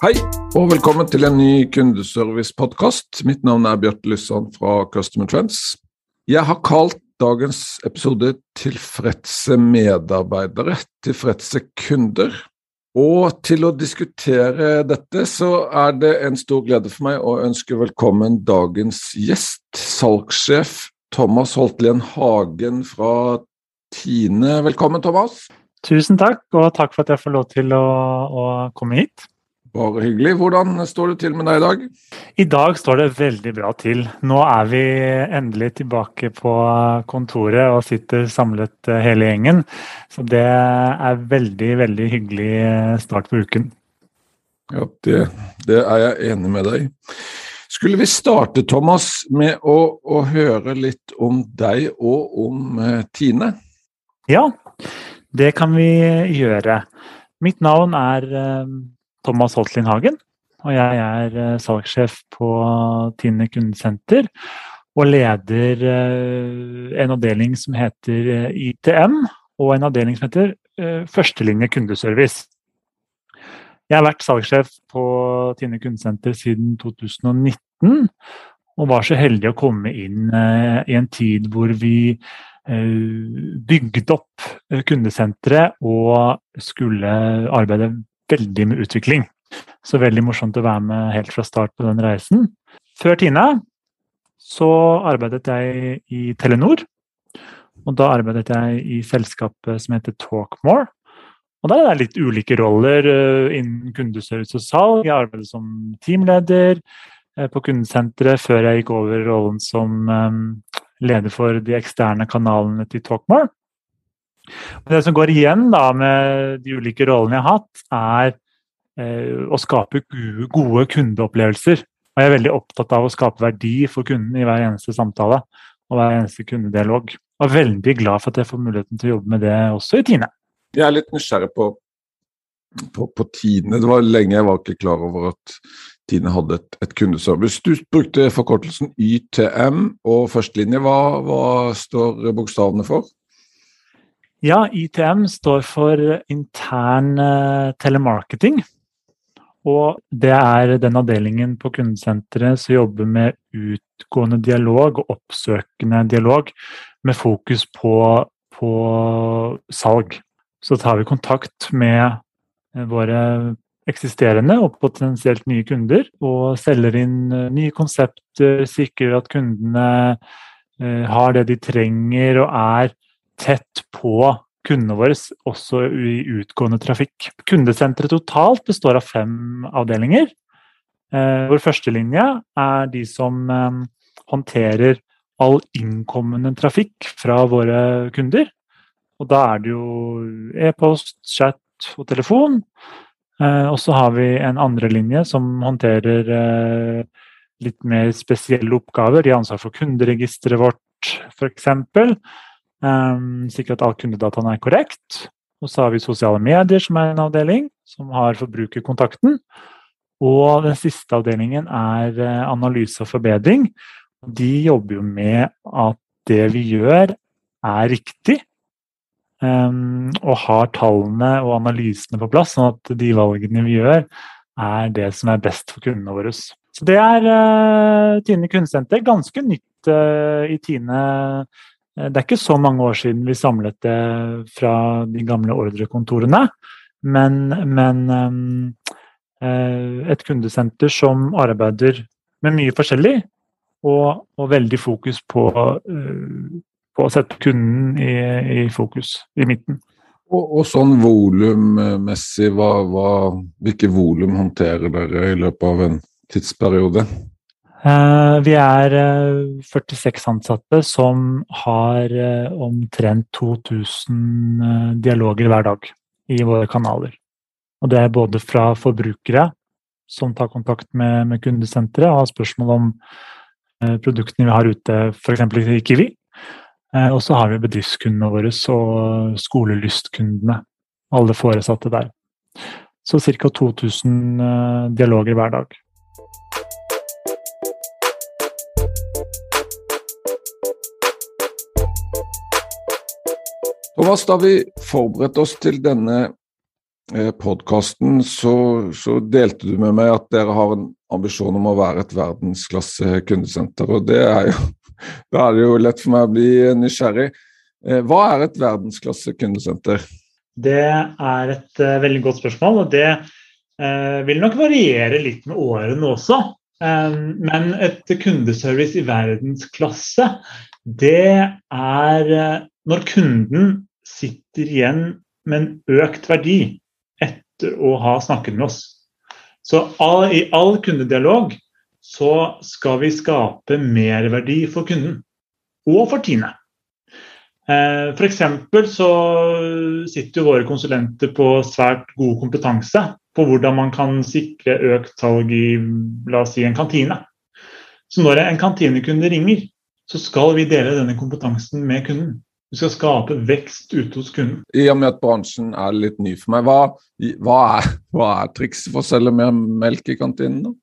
Hei, og velkommen til en ny kundeservice-podkast. Mitt navn er Bjarte Lysand fra Customer Trends. Jeg har kalt dagens episode 'Tilfredse medarbeidere, tilfredse kunder'. Og til å diskutere dette, så er det en stor glede for meg å ønske velkommen dagens gjest, salgssjef Thomas Holtlien Hagen fra Tine. Velkommen, Thomas. Tusen takk, og takk for at jeg får lov til å, å komme hit. Bare hyggelig. Hvordan står det til med deg i dag? I dag står det veldig bra til. Nå er vi endelig tilbake på kontoret og sitter samlet eh, hele gjengen. Så det er veldig, veldig hyggelig eh, start på uken. Ja, det, det er jeg enig med deg. Skulle vi starte, Thomas, med å, å, høre litt om deg og om uh, Tine? Ja, det kan vi gjøre. Mitt navn er uh, Thomas Holtlin Hagen. Og jeg er eh, salgssjef på Tine kundesenter. Og leder eh, en avdeling som heter eh, ITM, og en avdeling som heter Førstelinje kundeservice. Jeg har vært salgssjef på Tine kundesenter siden 2019. Og var så heldig å komme inn i en tid hvor vi bygde opp kundesenteret og skulle arbeide veldig med utvikling. Så veldig morsomt å være med helt fra start på den reisen. Før Tine så arbeidet jeg i Telenor. Og da arbeidet jeg i selskapet som heter Talkmore. Og der er det litt ulike roller uh, innen kundeservice og salg. Jeg arbeidet som teamleder uh, på kundesenteret før jeg gikk over rollen som um, leder for de eksterne kanalene til Talkmore. Det som går igjen da med de ulike rollene jeg har hatt, er eh, å skape gode kundeopplevelser. Og jeg er veldig opptatt av å skape verdi for kunden i hver eneste samtale og hver eneste kundedialog. Og er veldig glad for at jeg får muligheten til å jobbe med det også i Tine. Jeg er litt nysgjerrig på, på, på Tine. Det var lenge jeg var ikke klar over at Tine hadde et, et kundeservice. Du brukte forkortelsen YTM og førstelinje. Hva, hva står bokstavene for? Ja, ITM står for intern uh, telemarketing. Og det er den avdelingen på kundesenteret som jobber med utgående dialog og oppsøkende dialog, med fokus på, på salg. Så tar vi kontakt med eh, våre eksisterende og potensielt nye kunder, og selger inn eh, nye konsepter, sikrer at kundene har det de trenger og er tett på kundene våre, også i utgående trafikk. Kundesenteret totalt består av fem avdelinger. Eh, vår førstelinje er de som eh, håndterer all innkommende trafikk fra våre kunder. Og da er det jo e-post, chat og telefon. Eh, og så har vi en andre linje som håndterer litt mer spesielle oppgaver. De har ansvar for kunderegisteret vårt, f.eks. Um, sikre at all kundedataene er korrekt. Og så har vi sosiale medier, som er en avdeling som har forbrukerkontakten. Og den siste avdelingen er eh, analyse og forbedring. De jobber jo med at det vi gjør, er riktig. Um, og har tallene og analysene på plass, sånn at de valgene vi gjør, er det som er best for kundene våre. Så det er uh, Tine kundesenter. Ganske nytt uh, i Tine det er ikke så mange år siden vi samlet det fra de gamle ordrekontorene. Men, men eh, et kundesenter som arbeider med mye forskjellig, og, og veldig fokus på, eh, på, å sette kunden i, i fokus, i midten. Og, og sånn volummessig, hvilke volum håndterer dere i løpet av en tidsperiode? Eh, vi er 46 eh, ansatte som har eh, omtrent 2000 dialoger hver dag i våre kanaler. Og det er både fra forbrukere som tar kontakt med, med kundesenteret og har spørsmål om produktene vi har ute, f.eks. i Kiwi. Og så har vi bedriftskundene våre og skolelystkundene. Alle foresatte der. Så ca. 2000 eh, dialoger hver dag. Thomas, da vi forberedte oss til denne eh, podkasten, så, så, delte du med meg at dere har en ambisjon om å være et verdensklasse kundesenter. og det er jo, Da er det jo lett for meg å bli nysgjerrig. Eh, hva er et verdensklasse kundesenter? Det er et uh, veldig godt spørsmål, og det uh, vil nok variere litt med årene også. Um, men et kundeservice i verdensklasse, det er uh, når kunden sitter igjen med en økt verdi etter å ha snakket med oss. Så all, i all kundedialog så skal vi skape merverdi for kunden og for Tine. Eh, F.eks. så sitter jo våre konsulenter på svært god kompetanse på hvordan man kan sikre økt salg i la oss si, en kantine. Så når en kantinekunde ringer, så skal vi dele denne kompetansen med kunden. Vi skal skape vekst ute hos kunden. I og med at bransjen er litt ny for meg, hva, hva er, hva er trikset for å selge mer melk i kantinen?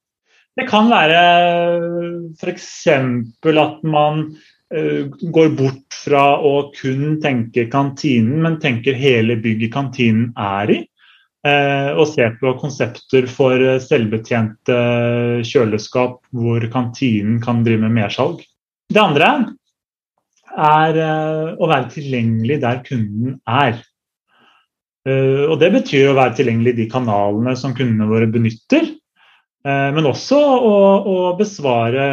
Det kan være f.eks. at man uh, går bort fra å kun tenke kantinen, men tenker hele bygget kantinen er i. Eh, og ser på konsepter for selvbetjente kjøleskap hvor kantinen kan drive med mersalg. Det andre er eh, å være tilgjengelig der kunden er. Og Det betyr å være tilgjengelig i de kanalene som kundene våre benytter. Eh, men også å, å, besvare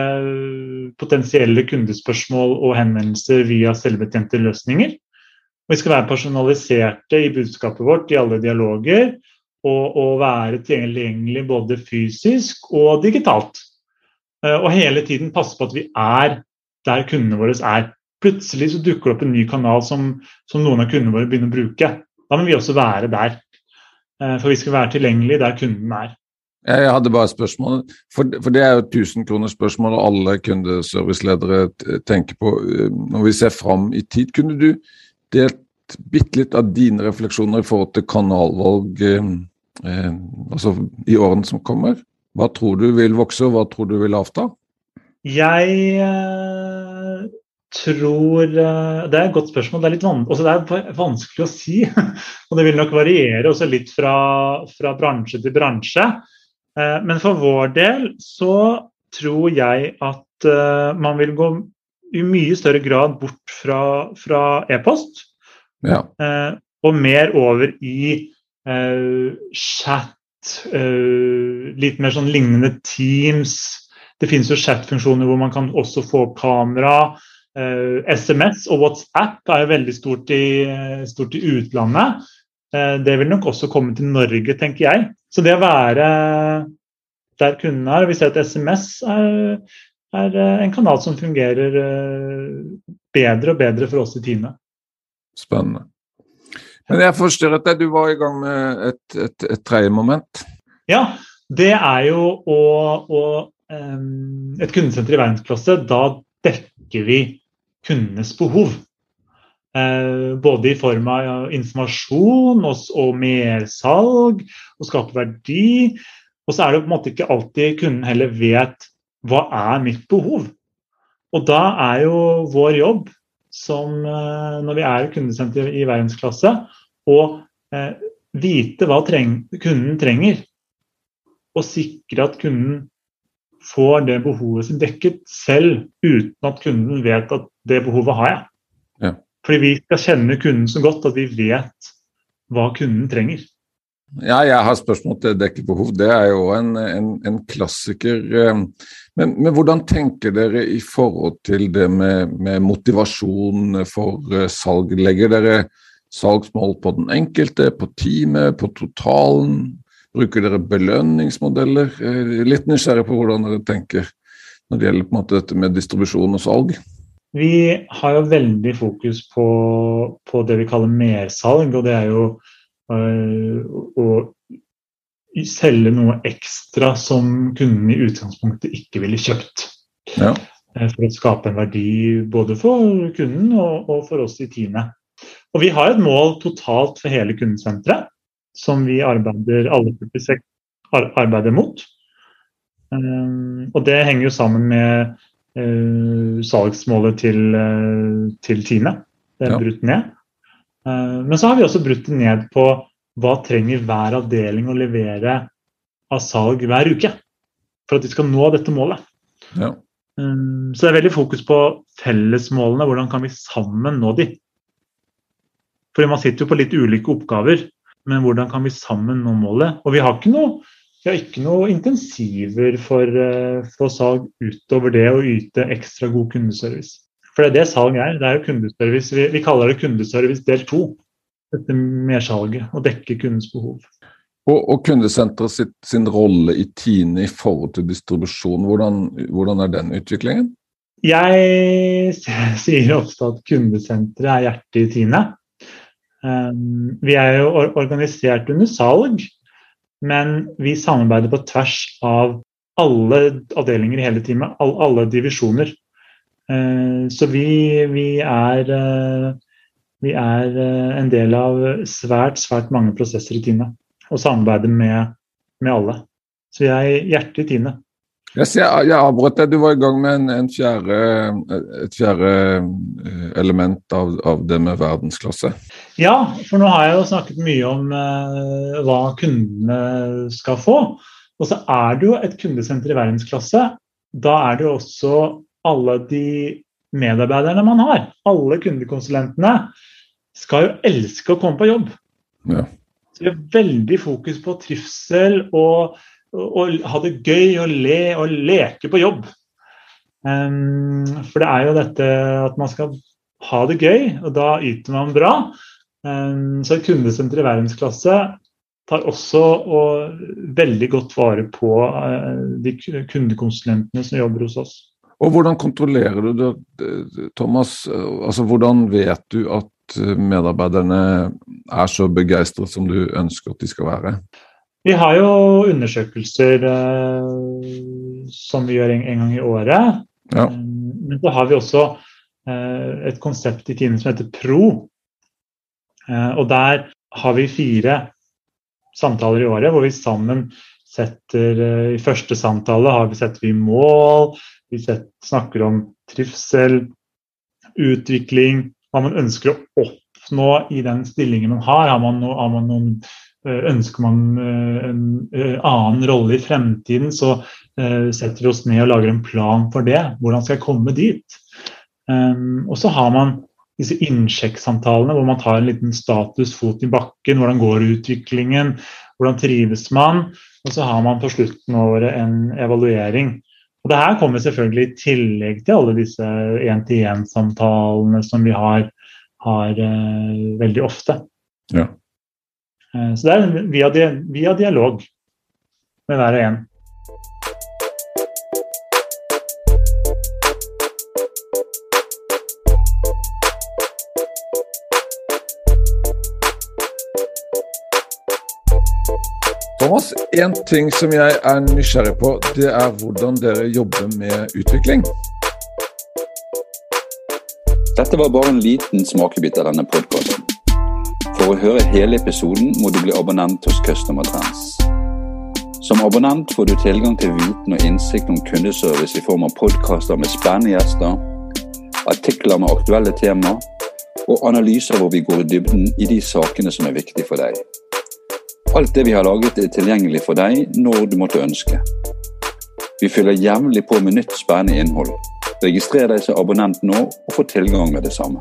potensielle kundespørsmål og henvendelser via selvbetjente løsninger. Vi skal være personaliserte i budskapet vårt i alle dialoger. Og, og være tilgjengelig både fysisk og digitalt. Eh, og hele tiden passe på at vi er der kundene våre er. Plutselig så dukker det opp en ny kanal som, som noen av kundene våre begynner å bruke. Da må vi også være der. Eh, for vi skal være tilgjengelige der kunden er. Jeg hadde bare spørsmål, for, for det er jo 1000 spørsmål alle kundeserviceledere tenker på eh, når vi ser fram i tid. Kunne du delt bitte litt av dine refleksjoner i forhold til kanalvalg eh, eh, altså i årene som kommer? Hva tror du vil vokse, og hva tror du vil avta? Jeg eh, tror eh, Det er et godt spørsmål. Det er, litt van det er vanskelig å si. og det vil nok variere også litt fra, fra bransje til bransje. Eh, men for vår del så tror jeg at eh, man vil gå i mye større grad bort fra, fra e-post. Ja. Eh, og mer over i chat, litt mer sånn lignende Teams. Det finnes jo chat-funksjoner hvor man kan også få opp kamera. SMS og WhatsApp er jo veldig stort i, stort i utlandet. det vil nok også komme til Norge, tenker jeg. Så det å være der kunden er Vi ser at SMS er, er, eh, en kanal som fungerer eh, bedre og bedre for oss i Tine. Spennende. Men jeg forstyrret deg, du var i gang med et, et, et tredje moment? Ja, det er jo å, å Et kundesenter i verdensklasse, da dekker vi kundenes behov. Eh, både i form av informasjon og, mersalg, og skape verdi. Og så er det på en måte ikke alltid kunden heller vet hva er mitt behov. Og da er jo vår jobb som eh, når vi er kundesenter i verdensklasse, å eh, vite hva treng, kunden trenger. Og sikre at kunden får det behovet sitt dekket selv, uten at kunden vet at det behovet har jeg. Fordi vi skal kjenne kunden så godt at vi vet hva kunden trenger. Ja, jeg har spørsmål til dekket behov. Det er jo en, en, en klassiker. Eh, men, men, hvordan tenker dere i forhold til det med, med motivasjon for eh, salg? Legger dere salgsmål på den enkelte, på teamet, på totalen? Bruker dere belønningsmodeller? Litt nysgjerrig på hvordan dere tenker når det gjelder på en måte dette med distribusjon og salg. Vi har jo veldig fokus på, på det vi kaller mersalg, og det er jo å selge noe ekstra som kunden i utgangspunktet ikke ville kjøpt. Ja. Eh, For å skape en verdi både for kunden og, og for oss i teamet. Og vi har et mål totalt for hele kundesenteret som vi arbeider alle 46 arbeider mot. Um, og det henger jo sammen med eh, salgsmålet til, uh, til Tine. Det er Ja. brutt ned. Eh, men så har vi også brutt det ned på hva trenger hver avdeling å levere av salg hver uke for at de skal nå dette målet. Ja. Um, så det er veldig fokus på fellesmålene. Hvordan kan vi sammen nå de? For man sitter jo på litt ulike oppgaver, men hvordan kan vi sammen nå målet? Og vi har ikke noe, vi har ikke noe intensiver for, eh, for salg utover det å yte ekstra god kundeservice. For det er det salg er. Det er jo kundeservice. Vi, vi kaller det kundeservice del to. Dette mersalget. Å dekke kundens behov. Og, og kundesenteret sitt, sin rolle i Tine i forhold til distribusjon, hvordan, hvordan er den utviklingen? Jeg sier ofte at kundesenteret er hjertet i Tine. Um, Vi er jo organisert under salg, men vi samarbeider på tvers av alle avdelinger i hele teamet, alle divisjoner. Eh, Så vi, vi er, eh, vi er eh, en del av svært, svært mange prosesser i Tine. Og samarbeider med, med alle. Så vi er hjertet i Tine. Jeg, ser, jeg avbrøt deg, du var i gang med en, en fjerde, et fjerde eh, element av, av det med verdensklasse. Ja, for nå har jeg jo snakket mye om eh, hva kundene skal få. Og så er det jo et kundesenter i verdensklasse. Da er det jo også alle de medarbeiderne man har. Alle kundekonsulentene skal jo elske å komme på jobb. Ja. Så vi har veldig fokus på trivsel og, og, ha det gøy og le og leke på jobb. Um, for det er jo dette at man skal ha det gøy, og da yter man bra. Um, så et kundesenter i verdensklasse tar også og veldig godt vare på uh, de kundekonsulentene som jobber hos oss. Og hvordan kontrollerer du det, Thomas? Altså, hvordan vet du at medarbeiderne er så begeistret som du ønsker at de skal være? Vi har jo undersøkelser eh, som vi gjør en, en gang i året. Ja. Um, Men så har vi også eh, et konsept i timen som heter PRO. Eh, og der har vi fire samtaler i året hvor vi sammen setter eh, I første samtale har vi setter vi mål, vi setter, snakker om trivsel, utvikling, hva man ønsker å oppnå i den stillingen man har. Har man, no, har man noen eh, Ønsker man eh, en eh, annen rolle i fremtiden, så eh, setter vi oss ned og lager en plan for det. Hvordan skal jeg komme dit? Um, og så har man disse innsjekksamtalene hvor man tar en liten status, fot i bakken. Hvordan går utviklingen? Hvordan trives man? Og så har man på slutten av året en evaluering. Og Det her kommer selvfølgelig i tillegg til alle disse én-til-én-samtalene som vi har, har eh, veldig ofte. Ja. Eh, så det er via, via dialog med hver og en. Thomas, en ting som jeg er nysgjerrig på, det er hvordan dere jobber med utvikling. Dette var bare en liten smakebit av denne podkasten. For å høre hele episoden må du bli abonnent hos Customer Trends. Som abonnent får du tilgang til viten og innsikt om kundeservice i form av podkaster med spennende gjester, artikler med aktuelle tema og analyser hvor vi går i dybden i de sakene som er viktige for deg. Alt det vi har laget er tilgjengelig for deg når du måtte ønske. Vi fyller jevnlig på med nytt spennende innhold. Registrer deg som abonnent nå og få tilgang med det samme.